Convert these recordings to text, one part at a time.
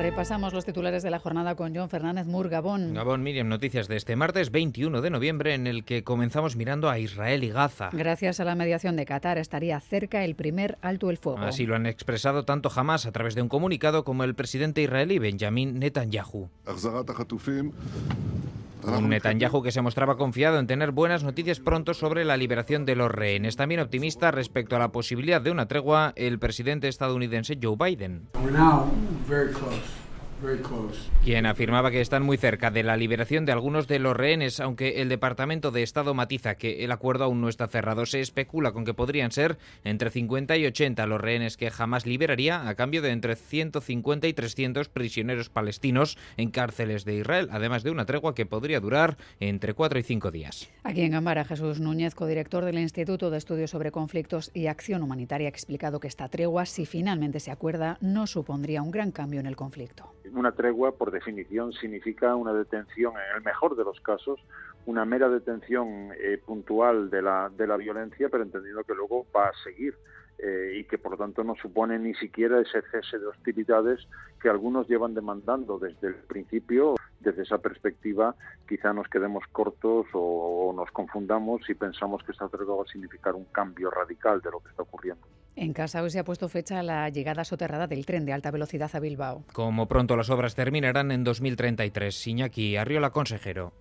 Repasamos los titulares de la jornada con John Fernández Mur, Gabón. Gabón, Miriam, noticias de este martes 21 de noviembre en el que comenzamos mirando a Israel y Gaza. Gracias a la mediación de Qatar estaría cerca el primer alto el fuego. Así lo han expresado tanto Hamas a través de un comunicado como el presidente israelí Benjamin Netanyahu. Un Netanyahu que se mostraba confiado en tener buenas noticias pronto sobre la liberación de los rehenes. También optimista respecto a la posibilidad de una tregua el presidente estadounidense Joe Biden quien afirmaba que están muy cerca de la liberación de algunos de los rehenes, aunque el Departamento de Estado matiza que el acuerdo aún no está cerrado. Se especula con que podrían ser entre 50 y 80 los rehenes que jamás liberaría a cambio de entre 150 y 300 prisioneros palestinos en cárceles de Israel, además de una tregua que podría durar entre 4 y 5 días. Aquí en Gambara, Jesús Núñez, codirector del Instituto de Estudios sobre Conflictos y Acción Humanitaria, ha explicado que esta tregua, si finalmente se acuerda, no supondría un gran cambio en el conflicto. Una tregua, por definición, significa una detención, en el mejor de los casos, una mera detención eh, puntual de la, de la violencia, pero entendiendo que luego va a seguir. Eh, y que por lo tanto no supone ni siquiera ese cese de hostilidades que algunos llevan demandando desde el principio. Desde esa perspectiva, quizá nos quedemos cortos o, nos confundamos y pensamos que esta tregua va a significar un cambio radical de lo que está ocurriendo. En casa hoy se ha puesto fecha a la llegada soterrada del tren de alta velocidad a Bilbao. Como pronto las obras terminarán en 2033. Iñaki Arriola, consejero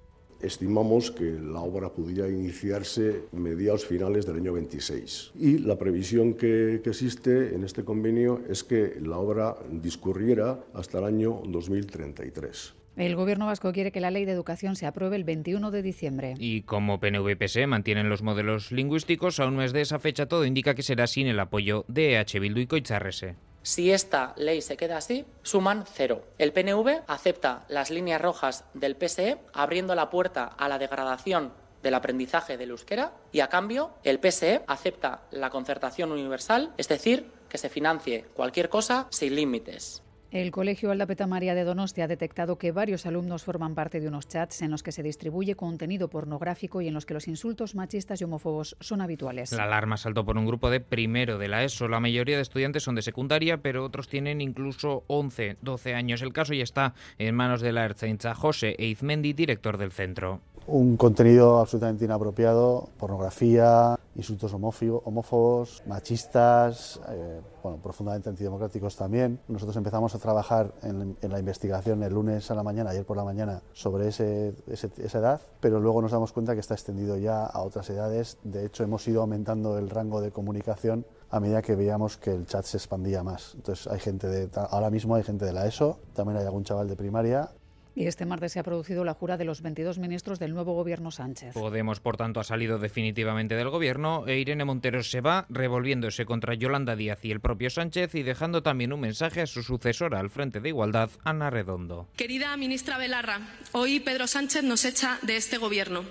estimamos que la obra pudiera iniciarse mediados finales del año 26. Y la previsión que, existe en este convenio es que la obra discurriera hasta el año 2033. El Gobierno vasco quiere que la ley de educación se apruebe el 21 de diciembre. Y como PNV-PSE mantienen los modelos lingüísticos, a un mes de esa fecha todo indica que será sin el apoyo de EH Bildu y Coitzarrese. Si esta ley se queda así, suman cero. El PNV acepta las líneas rojas del PSE, abriendo la puerta a la degradación del aprendizaje del euskera y a cambio el PSE acepta la concertación universal, es decir, que se financie cualquier cosa sin límites. El Colegio Aldapeta María de Donostia ha detectado que varios alumnos forman parte de unos chats en los que se distribuye contenido pornográfico y en los que los insultos machistas y homófobos son habituales. La alarma saltó por un grupo de primero de la ESO. La mayoría de estudiantes son de secundaria, pero otros tienen incluso 11, 12 años. El caso ya está en manos de la Ertzaintza José Eizmendi, director del centro un contenido absolutamente inapropiado, pornografía, insultos homófobos, machistas, eh, bueno, profundamente antidemocráticos también. Nosotros empezamos a trabajar en, la investigación el lunes a la mañana, ayer por la mañana, sobre ese, esa edad, pero luego nos damos cuenta que está extendido ya a otras edades. De hecho, hemos ido aumentando el rango de comunicación a medida que veíamos que el chat se expandía más. Entonces, hay gente de, ahora mismo hay gente de la ESO, también hay algún chaval de primaria y este martes se ha producido la jura de los 22 ministros del nuevo gobierno Sánchez. Podemos, por tanto, ha salido definitivamente del gobierno e Irene Montero se va revolviéndose contra Yolanda Díaz y el propio Sánchez y dejando también un mensaje a su sucesora al frente de Igualdad, Ana Redondo. Querida ministra Belarra, hoy Pedro Sánchez nos echa de este gobierno.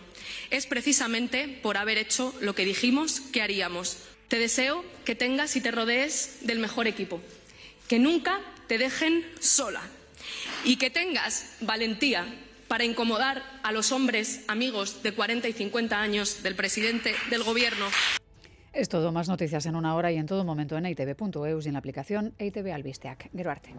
Es precisamente por haber hecho lo que dijimos que haríamos. Te deseo que tengas y te rodees del mejor equipo. Que nunca te dejen sola y que tengas valentía para incomodar a los hombres amigos de 40 y 50 años del presidente del Gobierno. Es todo, más noticias en una hora y en todo momento en itv.eus y en la aplicación ITV Albisteac. Geruarte.